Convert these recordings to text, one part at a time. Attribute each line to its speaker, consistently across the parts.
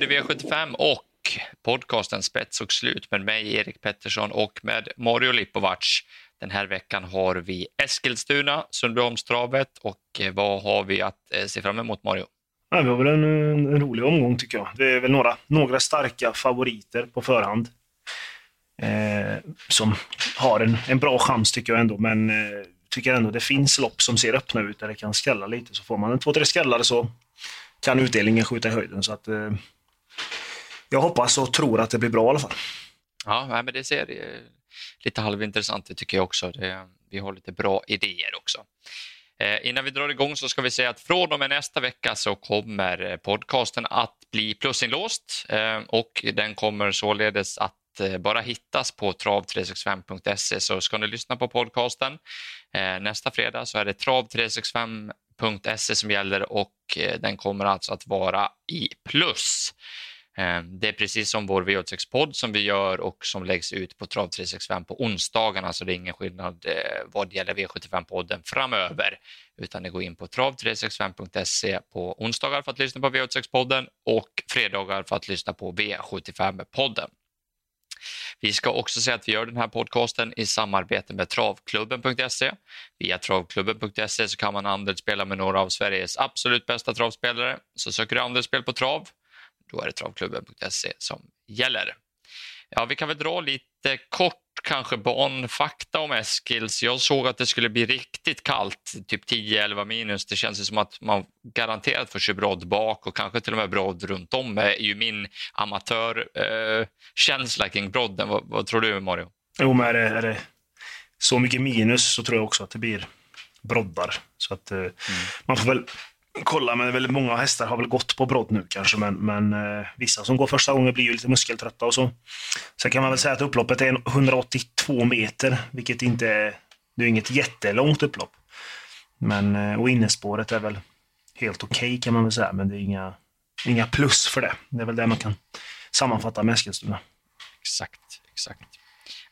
Speaker 1: betyder V75 och podcasten Spets och slut med mig, Erik Pettersson och med Mario Lipovac. Den här veckan har vi Eskilstuna, Sundbyholmstravet och eh, vad har vi att eh, se fram emot, Mario?
Speaker 2: Ja, vi har väl en, en, rolig omgång tycker jag. Det är väl några, några starka favoriter på förhand. Eh, som har en, en bra chans tycker jag ändå, men eh, tycker ändå det finns lopp som ser öppna ut där det kan skrälla lite. Så får man en två, tre skällare så kan utdelningen skjuta i höjden. Så att, eh, jag hoppas och tror att det blir bra i alla fall.
Speaker 1: Ja, men det ser eh, lite halvintressant ut tycker jag också. Det, vi har lite bra idéer också. Eh, innan vi drar igång så ska vi säga att från och med nästa vecka så kommer eh, podcasten att bli plusinlåst eh, och den kommer således att eh, bara hittas på trav365.se så ska ni lyssna på podcasten nästa fredag så är det trav365.se som gäller och den kommer alltså att vara i plus. Ehm, det är precis som vår V86-podd som vi gör och som läggs ut på Trav365 på onsdagarna, så det är ingen skillnad eh, vad gäller V75-podden framöver, utan ni går in på trav365.se på onsdagar för att lyssna på V86-podden och fredagar för att lyssna på V75-podden. Vi ska också säga att vi gör den här podcasten i samarbete med travklubben.se. Via travklubben.se så kan man andelsspela med några av Sveriges absolut bästa travspelare. Så söker du andelsspel på trav då är det travklubben.se som gäller. Ja, vi kan väl dra lite kort kanske banfakta om Eskils. Jag såg att det skulle bli riktigt kallt, typ 10-11 minus. Det känns som att man garanterat får se brodd bak och kanske till och med brodd runt om. är ju min amatörkänsla eh, kring brodden. Vad, vad, tror du, Mario?
Speaker 2: Jo, men är det, är det så mycket minus så tror jag också att det blir broddar. Så att eh, mm. man får väl kolla, men väldigt många hästar har väl gått på brodd nu kanske, men, men eh, vissa som går första gången blir ju lite muskeltrötta och så. Sen kan man väl säga att upploppet är 182 meter, vilket inte är, det är inget jättelångt upplopp. Men, eh, och innespåret är väl helt okej okay, kan man väl säga, men det är inga, inga plus för det. Det är väl det man kan sammanfatta med Eskilstuna.
Speaker 1: Exakt, exakt.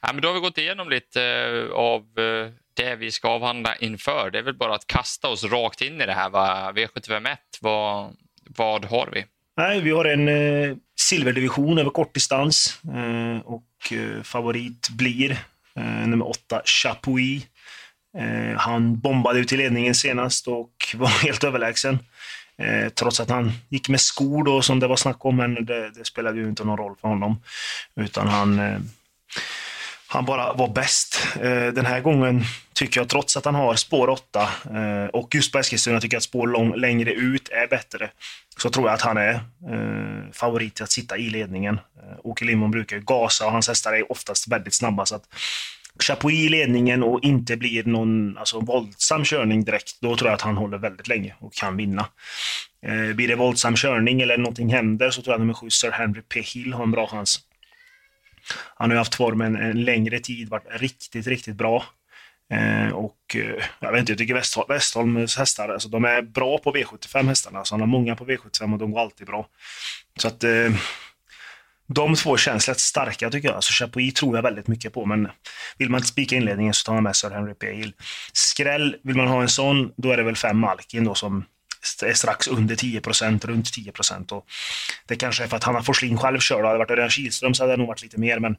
Speaker 1: Ja, men då har vi gått igenom lite eh, av eh, det vi ska avhandla inför. Det är väl bara att kasta oss rakt in i det här. Va? V751, vad, vad har vi?
Speaker 2: Nej, vi har en eh, silverdivision över kortdistans eh, och eh, favorit blir eh, nummer åtta, Chapuis. Eh, han bombade ut i ledningen senast och var helt överlägsen. Eh, trots att han gick med skor då, som det var snack om, men det, det spelade ju inte någon roll för honom. Utan han eh, han bara var bäst. Eh, den här gången tycker jag, trots att han har spår 8 eh, och just på Eskilstuna tycker jag att spår lång, längre ut är bättre, så tror jag att han är eh, favorit att sitta i ledningen. Eh, Åke Lindbom brukar ju gasa och hans hästar är oftast väldigt snabba. Så att Chapuis i ledningen och inte blir någon alltså, våldsam körning direkt, då tror jag att han håller väldigt länge och kan vinna. Eh, blir det våldsam körning eller någonting händer så tror jag att nummer 7, Sir Henry P. Hill, har en bra chans. Han har ju haft formen en längre tid, varit riktigt, riktigt bra. Eh, och eh, jag vet inte, jag tycker Westholm, Westholms hästar, alltså, de är bra på V75 hästarna. Alltså, han har många på V75 och de går alltid bra. Så att eh, de två känns rätt starka tycker jag. Alltså Chapuis tror jag väldigt mycket på, men vill man inte spika inledningen så tar man med Sir Henry Pale. Skräll, vill man ha en sån, då är det väl fem Malkin då som är strax under 10% runt 10 och Det kanske är för att Hanna Forslin själv kör. Hade det varit Örjan Kihlström så hade det nog varit lite mer, men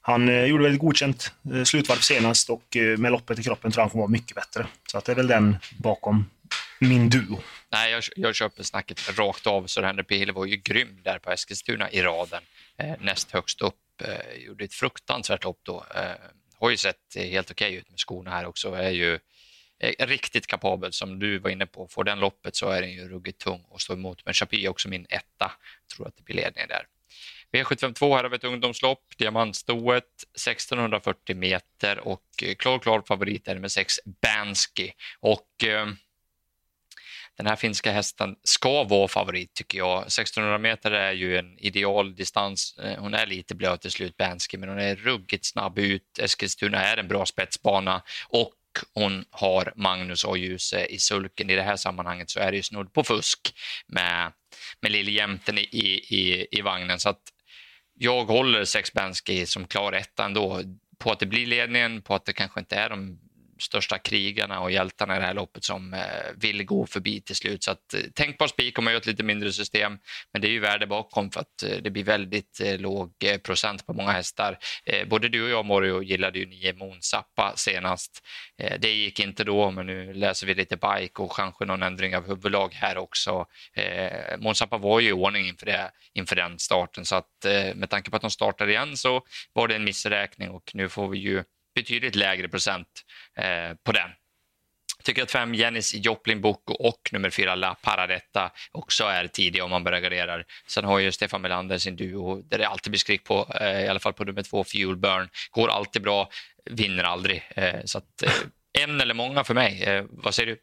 Speaker 2: han eh, gjorde väldigt godkänt eh, slutvarv senast och eh, med loppet i kroppen tror jag han kommer vara mycket bättre. Så att det är väl den bakom min duo.
Speaker 1: Nej, jag, jag köper snacket rakt av. Så Henry P. var ju grym där på Eskilstuna i raden. Eh, näst högst upp. Eh, gjorde ett fruktansvärt lopp då. Eh, har ju sett helt okej okay ut med skorna här också. Är ju Eh, riktigt kapabel som du var inne på. Får den loppet så är den ju ruggigt tung att stå emot. Men Chapuis är också min etta. Tror att det blir ledning där. V752 här har vi ett ungdomslopp, diamantstoet, 1640 meter och eh, klar, klar favorit är med 6 Bansky. Och eh, den här finska hästen ska vara favorit tycker jag. 1600 meter är ju en ideal distans. Eh, hon är lite blöt till slut, Bansky, men hon är ruggigt snabb ut. Eskilstuna är en bra spetsbana och hon har Magnus och Ljuse i sulken. I det här sammanhanget så är det ju snudd på fusk med, med lilljämten i, i, i vagnen. Så att jag håller Sexbensky som klar etta ändå på att det blir ledningen, på att det kanske inte är de största krigarna och hjältarna i det här loppet som eh, vill gå förbi till slut. Så att, tänk tänkbar spik om man gör ett lite mindre system, men det är ju värde bakom för att eh, det blir väldigt låg procent på många hästar. Både du och jag, Morio, gillade ju 9 Monsappa senast. Det gick inte då, men nu läser vi lite bike och kanske någon ändring av huvudlag här också. Monsappa var ju i ordning inför, det, inför den starten, så att med tanke på att de startar igen så var det en missräkning och nu får vi ju betydligt lägre procent eh, på den. Jag tycker att fem Jennis Joplin Boko och nummer fyra La Paradetta också är tidiga om man börjar gardera. Sen har ju Stefan Melander sin duo där det alltid blir skrik på, eh, i alla fall på nummer två, Fuel Burn. Går alltid bra, vinner aldrig. Eh, så att, eh, en eller många för mig. Eh, vad säger du?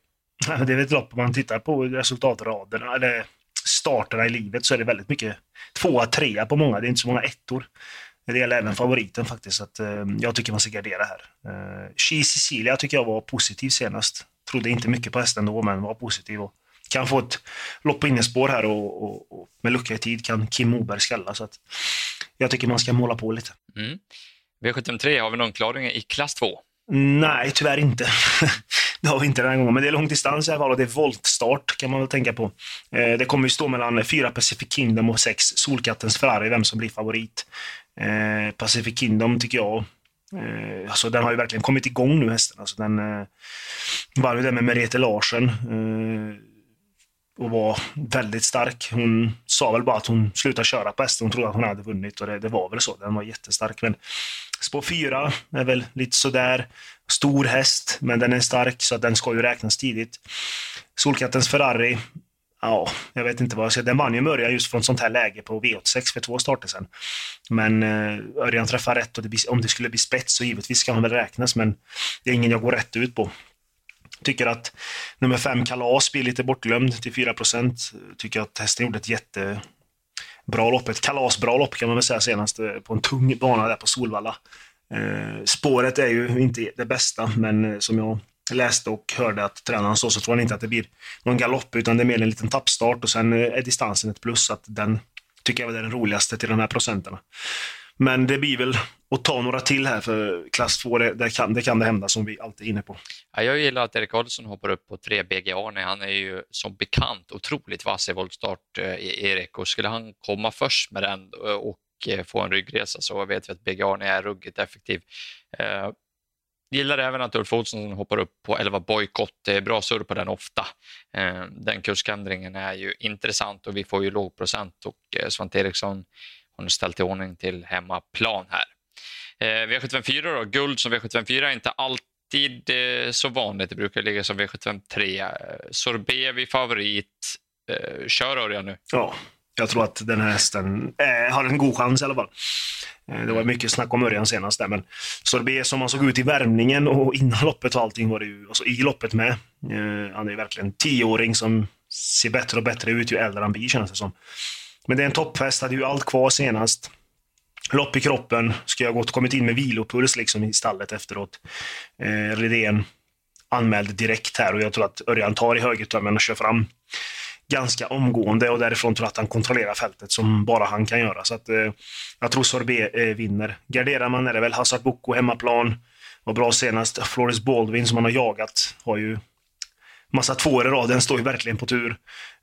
Speaker 2: Det är väl ett lopp, om man tittar på resultatraderna, eller starterna i livet, så är det väldigt mycket tvåa, trea på många. Det är inte så många ettor. Det gäller även favoriten faktiskt. Att, eh, jag tycker man ska gardera här. Eh, Cecilia tycker jag var positiv senast. Trodde inte mycket på hästen då, men var positiv. Och kan få ett lopp på innespår här och, och, och med lucka i tid kan Kim Moberg skälla. Så att jag tycker man ska måla på lite.
Speaker 1: Mm. V753, har vi någon klaring i klass 2?
Speaker 2: Nej, tyvärr inte. det har vi inte den här gången. Men det är långdistans i alla fall och det är voltstart kan man väl tänka på. Eh, det kommer ju stå mellan fyra Pacific Kingdom och sex Solkattens Ferrari, vem som blir favorit. Eh, Pacific Kingdom tycker jag eh, alltså den har ju verkligen kommit igång nu hästen. Alltså den eh, vann ju det med Merete Larsen eh, och var väldigt stark. Hon sa väl bara att hon slutade köra på hästen. Hon trodde att hon hade vunnit och det, det var väl så. Den var jättestark. Men spår fyra är väl lite sådär. Stor häst, men den är stark så den ska ju räknas tidigt. Solkattens Ferrari Ja, jag vet inte vad jag ska Den vann ju Mörja just från sånt här läge på V86 för två starter sen. Men eh, Örjan träffar rätt och det blir, om det skulle bli spets så givetvis ska han väl räknas, men det är ingen jag går rätt ut på. Tycker att nummer fem Kalas blir lite bortglömd till 4% Tycker att hästen gjorde ett jättebra lopp. Ett kalasbra lopp kan man väl säga senast eh, på en tung bana där på Solvalla. Eh, spåret är ju inte det bästa, men eh, som jag läste och hörde att tränaren sa, så tror han inte att det blir någon galopp, utan det är mer en liten tappstart och sen eh, är distansen ett plus. att den tycker jag är den roligaste till de här procenterna. Men det blir väl att ta några till här för klass 2, det, det, kan, det kan det hända som vi alltid är inne på.
Speaker 1: Ja, jag gillar att Erik Karlsson hoppar upp på 3 BG Arne. Han är ju som bekant otroligt vass i voltstart, eh, e- Erik, och skulle han komma först med den och Eh, få en ryggresa så vet vi att BG Arne är ruggigt effektiv. Eh, gillar även att Ulf Olsson hoppar upp på 11 bojkott. Det är bra surr på den ofta. Eh, den kursändringen är ju intressant och vi får ju låg procent och eh, Svante Eriksson har nu ställt i ordning till hemmaplan här. Eh, V754 då, guld som V754 är inte alltid eh, så vanligt. Det brukar ligga som V753. Sorbet vid favorit. Kör Örjan nu.
Speaker 2: Ja, jag tror att den här hästen eh, har en god chans i alla fall. Eh, det var mycket snack om Örjan senast där, men Sorbet som han såg ut i värmningen och innan loppet och allting var det ju, alltså i loppet med. Eh, han är verkligen en tioåring som ser bättre och bättre ut ju äldre han blir känns det som. Men det är en topphäst, hade ju allt kvar senast. Lopp i kroppen, ska jag gått kommit in med vilopuls liksom i stallet efteråt. Eh, Redén anmälde direkt här och jag tror att Örjan tar i högertömmen och kör fram ganska omgående och därifrån tror jag att han kontrollerar fältet som bara han kan göra. Så att, eh, jag tror Sorbet eh, vinner. Garderar man är det väl Hazard Boko hemmaplan. Var bra senast. Flores Baldwin som han har jagat har ju massa tvåor i rad. Den står ju verkligen på tur.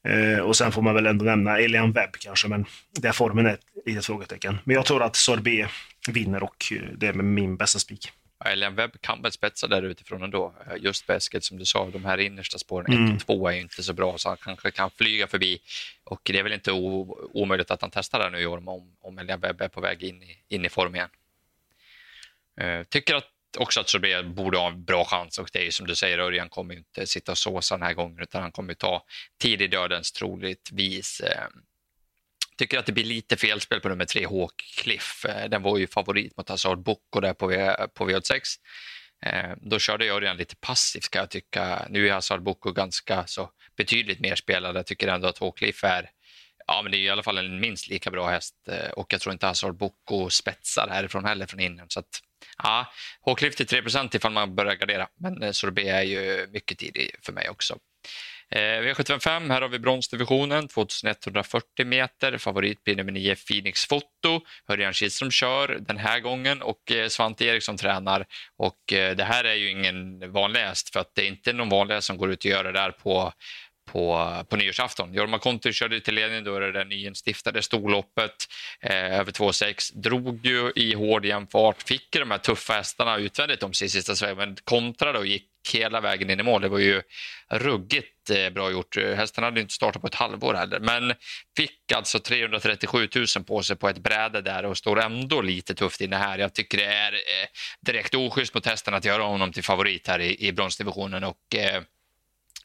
Speaker 2: Eh, och sen får man väl ändå nämna Elian Webb kanske, men där formen är ett litet frågetecken. Men jag tror att Sorbet vinner och eh, det är min bästa spik.
Speaker 1: Elian Webb kan väl spetsa där utifrån ändå. Just bäsket som du sa, de här innersta spåren 1 mm. och 2 är inte så bra så han kanske kan flyga förbi. Och det är väl inte omöjligt att han testar det nu i år om, om Elian Webb är på väg in i, in i form igen. Uh, tycker att också att Sorbet borde ha en bra chans och det är som du säger, Örjan kommer inte sitta och såsa den här gången utan han kommer ta tid i dödens troligtvis. Uh, tycker att det blir lite felspel på nummer tre, Hawkcliff. Eh, den var ju favorit mot Hazard Boko där på, v, på V86. Eh, då körde jag den lite passivt kan jag tycka. Nu är Hazard Boko ganska så betydligt mer spelad. Jag tycker ändå att Hawkcliff är Ja, men det är i alla fall en minst lika bra häst eh, och jag tror inte Hazard Boko spetsar härifrån heller från innan. Så att, ja, Hawkcliff till 3% ifall man börjar gardera, men Sorbet är ju mycket tidig för mig också. Eh, V755, här har vi bronsdivisionen, 2140 meter. Favorit blir nummer 9 Phoenix Foto. Örjan Kihlström kör den här gången och eh, Svante Eriksson tränar. Och eh, det här är ju ingen vanlig häst för att det är inte någon vanlig häst som går ut och gör det där på på, på nyårsafton. Jorma Konti körde till ledning, då det där nyinstiftade storloppet eh, över 2,6. Drog ju i hård jämn fart, fick de här tuffa hästarna utvändigt om sin sista sväng, men kontrade och gick hela vägen in i mål. Det var ju ruggigt eh, bra gjort. Hästen hade inte startat på ett halvår heller, men fick alltså 337 000 på sig på ett bräde där och står ändå lite tufft inne här. Jag tycker det är eh, direkt oschysst mot hästen att göra honom till favorit här i, i bronsdivisionen och eh,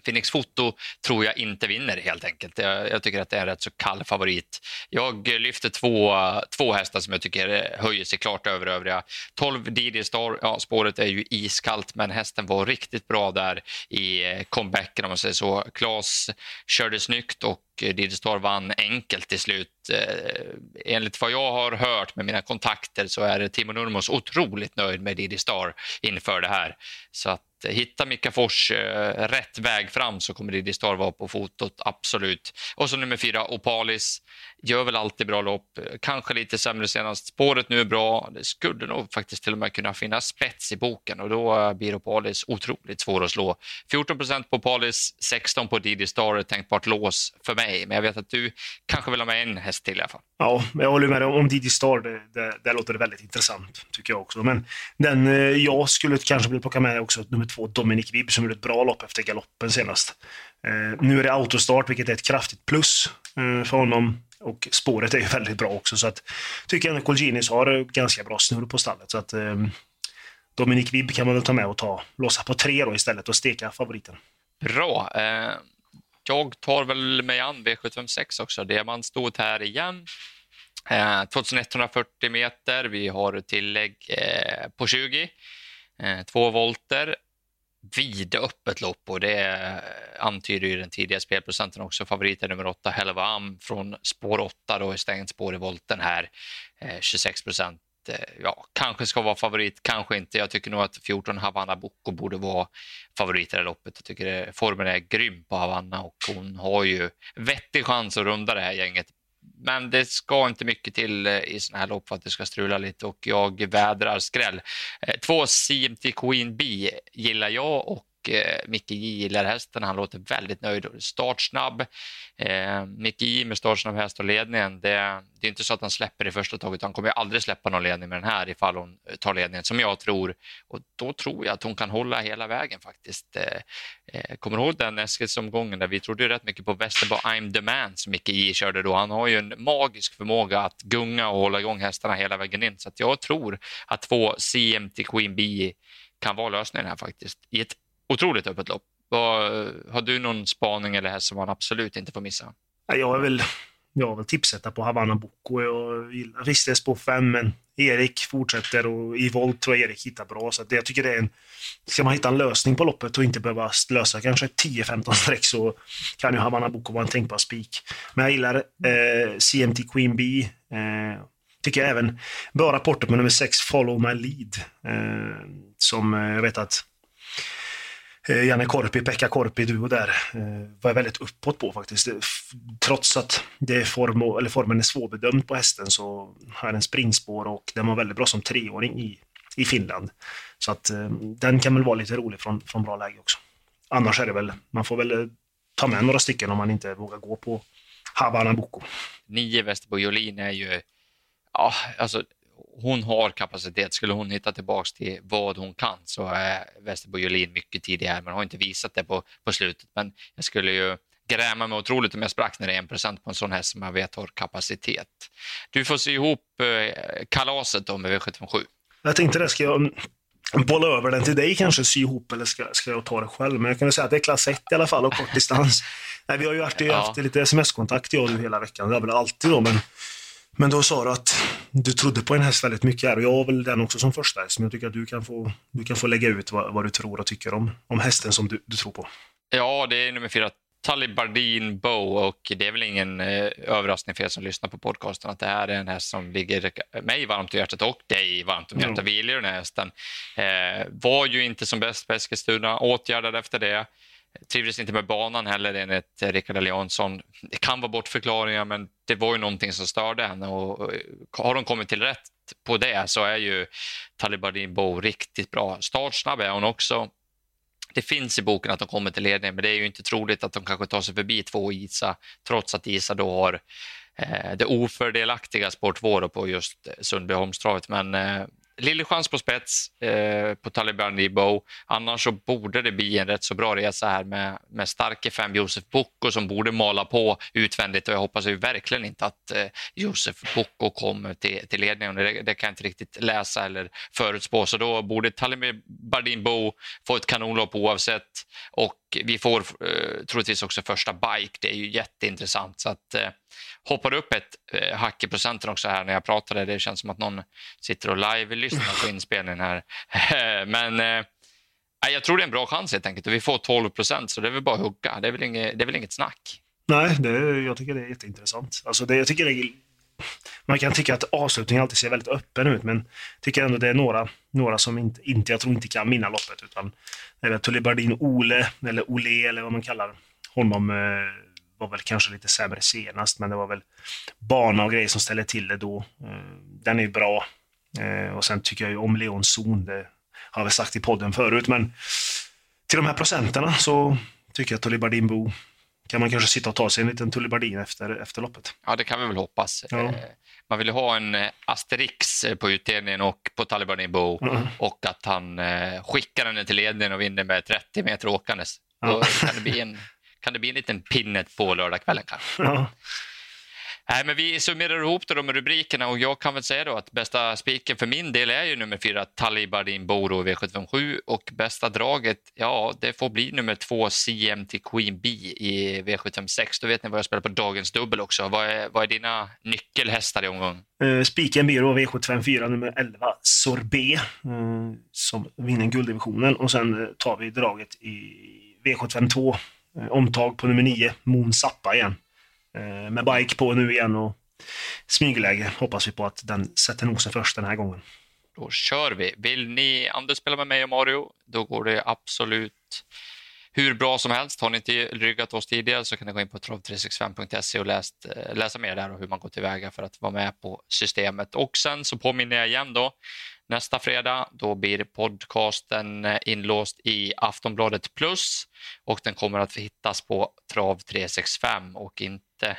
Speaker 1: Phoenix Foto tror jag inte vinner helt enkelt. Jag, jag, tycker att det är en rätt så kall favorit. Jag lyfter två, två hästar som jag tycker höjer sig klart över övriga. 12 Didi Star, ja, spåret är ju iskallt men hästen var riktigt bra där i eh, comebacken om man säger så. Klas körde snyggt och Didi Star vann enkelt till slut. Eh, enligt vad jag har hört med mina kontakter så är Timo Nurmos otroligt nöjd med Didi Star inför det här. Så att hitta Mika Fors eh, rätt väg fram så kommer Diddy Star vara på fotot, absolut. Och så nummer fyra, Opalis. Gör väl alltid bra lopp, kanske lite sämre senast. Spåret nu är bra. Det skulle nog faktiskt till och med kunna finnas spets i boken och då eh, blir Opalis otroligt svår att slå. 14 på Opalis, 16 på Didi Star, ett tänkbart lås för mig. Men jag vet att du kanske vill ha med en häst till i alla fall.
Speaker 2: Ja, jag håller med dig om Didi Star. Det, det, det låter väldigt intressant, tycker jag också. Men den eh, jag skulle kanske vilja plocka med också, nummer två, Dominic Vib som gjorde ett bra lopp efter galoppen senast. Eh, nu är det autostart, vilket är ett kraftigt plus för honom. Och spåret är ju väldigt bra också, så att tycker jag att Colginis har ganska bra snurr på stallet. Så att eh, Dominic Vibb kan man väl ta med och ta, låsa på tre då istället och steka favoriten.
Speaker 1: Bra. Eh, jag tar väl mig an V756 också. Det man stod här igen. Eh, 2140 meter. Vi har tillägg eh, på 20. Eh, två volter vidöppet lopp och det antyder ju den tidiga spelprocenten också. Favoriten nummer 8, Helvam från spår 8 då, stängt spår i volten här. Eh, 26 procent. Eh, ja, kanske ska vara favorit, kanske inte. Jag tycker nog att 14 Havanna Boko borde vara favorit i det loppet. Jag tycker eh, formen är grym på Havanna och hon har ju vettig chans att runda det här gänget men det ska inte mycket till eh, i sådana här lopp för att det ska strula lite och jag vädrar skräll. Eh, två CMT Queen B gillar jag och eh, Micke J gillar hästen. Han låter väldigt nöjd. Startsnabb. Eh, Micke J med startsnabb häst och ledningen. Det, det, är inte så att han släpper i första taget. Han kommer aldrig släppa någon ledning med den här ifall hon eh, tar ledningen som jag tror. Och då tror jag att hon kan hålla hela vägen faktiskt. Eh, eh kommer du ihåg den Eskilsomgången där vi trodde rätt mycket på Westerbo I'm the man som Micke J körde då. Han har ju en magisk förmåga att gunga och hålla igång hästarna hela vägen in. Så att jag tror att två CMT Queen Bee kan vara lösningen här faktiskt. I ett otroligt öppet lopp. Har du någon spaning eller häst som man absolut inte får missa?
Speaker 2: Jag är väl, jag är väl tipsetta på Havanna Boko. Jag gillar Ristes på fem, men Erik fortsätter och i volt tror jag Erik hittar bra. Så jag tycker det är en... Ska man hitta en lösning på loppet och inte behöva lösa kanske 10-15 streck så kan ju Havanna Boko vara en tänkbar spik. Men jag gillar eh, CMT Queen B. Eh, tycker jag även bra rapporter på nummer 6, Follow My Lead. Eh, som eh, jag vet att Eh, Janne Korpi, Pekka Korpi, duo där, eh, var jag väldigt uppåt på faktiskt. Trots att det är form, eller formen är svårbedömd på hästen så har den springspår och den var väldigt bra som treåring i, i Finland. Så att eh, den kan väl vara lite rolig från, från bra läge också. Annars är det väl, man får väl eh, ta med några stycken om man inte vågar gå på Havana Boko.
Speaker 1: Nio Västerbo Jolin är ju, ja, alltså hon har kapacitet. Skulle hon hitta tillbaka till vad hon kan så är Västerbo Julin mycket tidigare, men har inte visat det på, på slutet. Men jag skulle ju gräma mig otroligt om jag sprack när det är 1% på en sån häst som jag vet har kapacitet. Du får se ihop eh, kalaset med V757.
Speaker 2: Jag tänkte det, ska jag bolla över den till dig kanske, sy ihop eller ska, ska jag ta det själv? Men jag kan väl säga att det är klass 1 i alla fall och kort distans. Nej, vi har ju alltid ja. haft lite sms-kontakt jag och du hela veckan. Det är väl alltid då, men men då sa du att du trodde på en häst väldigt mycket här och jag har väl den också som första häst. Men jag tycker att du kan få, du kan få lägga ut vad, vad du tror och tycker om, om hästen som du, du tror på.
Speaker 1: Ja, det är nummer fyra, Talibardin Bow och det är väl ingen eh, överraskning för er som lyssnar på podcasten att det här är en häst som ligger mig varmt om hjärtat och dig varmt om hjärtat. Mm. Vi gillar den här hästen. Eh, var ju inte som bäst på Eskilstuna, åtgärdad efter det. Trivdes inte med banan heller enligt Rickard Eliasson. Det kan vara bortförklaringar, men det var ju någonting som störde henne. Och har de kommit till rätt på det så är ju Talibadin Bo riktigt bra. Startsnabb är hon också. Det finns i boken att de kommer till ledning, men det är ju inte troligt att de kanske tar sig förbi två Isa, trots att Isa då har eh, det ofördelaktiga spår 2 på just Sundbyholmstravet. Men eh, lille chans på spets eh, på Taliban Nibo. Annars så borde det bli en rätt så bra resa här med, med starke fem Josef Bocco som borde mala på utvändigt och jag hoppas ju verkligen inte att eh, Josef Bocco kommer till, till ledningen. Det, det, kan jag inte riktigt läsa eller förutspå så då borde Taliban Bo få ett kanonlopp oavsett och vi får eh, troligtvis också första bike. Det är ju jätteintressant så att eh, hoppar upp ett eh, hack i procenten också här när jag pratade. Det känns som att någon sitter och live-lyssnar på inspelningen här. Men eh, jag tror det är en bra chans helt enkelt. Vi får 12 procent, så det är väl bara att hugga. Det är väl inget, det är väl inget snack.
Speaker 2: Nej, det, jag tycker det är jätteintressant. Alltså det, jag tycker det, man kan tycka att avslutningen alltid ser väldigt öppen ut, men jag tycker ändå det är några, några som inte, inte, jag tror inte kan vinna loppet. Utan det är Ole, eller Ole, eller vad man kallar honom. Eh, var väl kanske lite sämre senast, men det var väl bana och grejer som ställde till det då. Eh, den är ju bra. Eh, och sen tycker jag ju om Leon Zon, det har jag sagt i podden förut, men till de här procenterna så tycker jag att Tulibardin Bo kan man kanske sitta och ta sig en liten Tullibardin efter, efter loppet.
Speaker 1: Ja, det kan vi väl hoppas. Ja. Eh, man vill ju ha en Asterix på utdelningen och på Talibardin Bo mm. och att han skickar den till ledningen och vinner med 30 meter åkandes. Ja. Då kan det bli en kan det bli en liten pinnet på lördagskvällen kanske. Ja. Nej, men vi summerar ihop det med rubrikerna och jag kan väl säga då att bästa spiken för min del är ju nummer fyra Talibardin Boro V757 och bästa draget, ja det får bli nummer två CM till Queen B i V756. Då vet ni vad jag spelar på dagens dubbel också. Vad är, vad är dina nyckelhästar i omgången?
Speaker 2: Uh, spiken blir då V754 nummer 11 Sorbet uh, som vinner gulddivisionen och sen uh, tar vi draget i V752 Eh, Eh, omtag på nummer 9, Moon Zappa igen. Eh, med bike på nu igen och smygläge hoppas vi på att den sätter nosen först den här gången.
Speaker 1: Då kör vi. Vill ni andra spela med mig och Mario, då går det absolut hur bra som helst. Har ni inte ryggat oss tidigare så kan ni gå in på trav365.se och läst, eh, läsa mer där och hur man går tillväga för att vara med på systemet. Och sen så påminner jag igen då, nästa fredag då blir podcasten inlåst i Aftonbladet Plus och den kommer att hittas på Trav365 och inte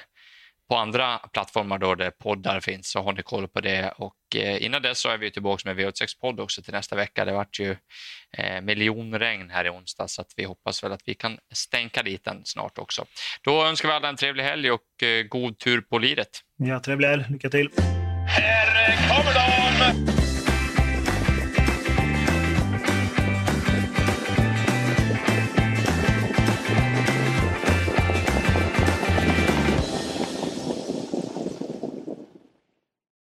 Speaker 1: på andra plattformar då där poddar finns så har ni koll på det. Och eh, innan dess så är vi tillbaka med V86-podd också till nästa vecka. Det vart ju eh, miljonregn här i onsdag så att vi hoppas väl att vi kan stänka dit den snart också. Då önskar vi alla en trevlig helg och eh, god tur på liret.
Speaker 2: Ja, trevlig helg. Lycka till!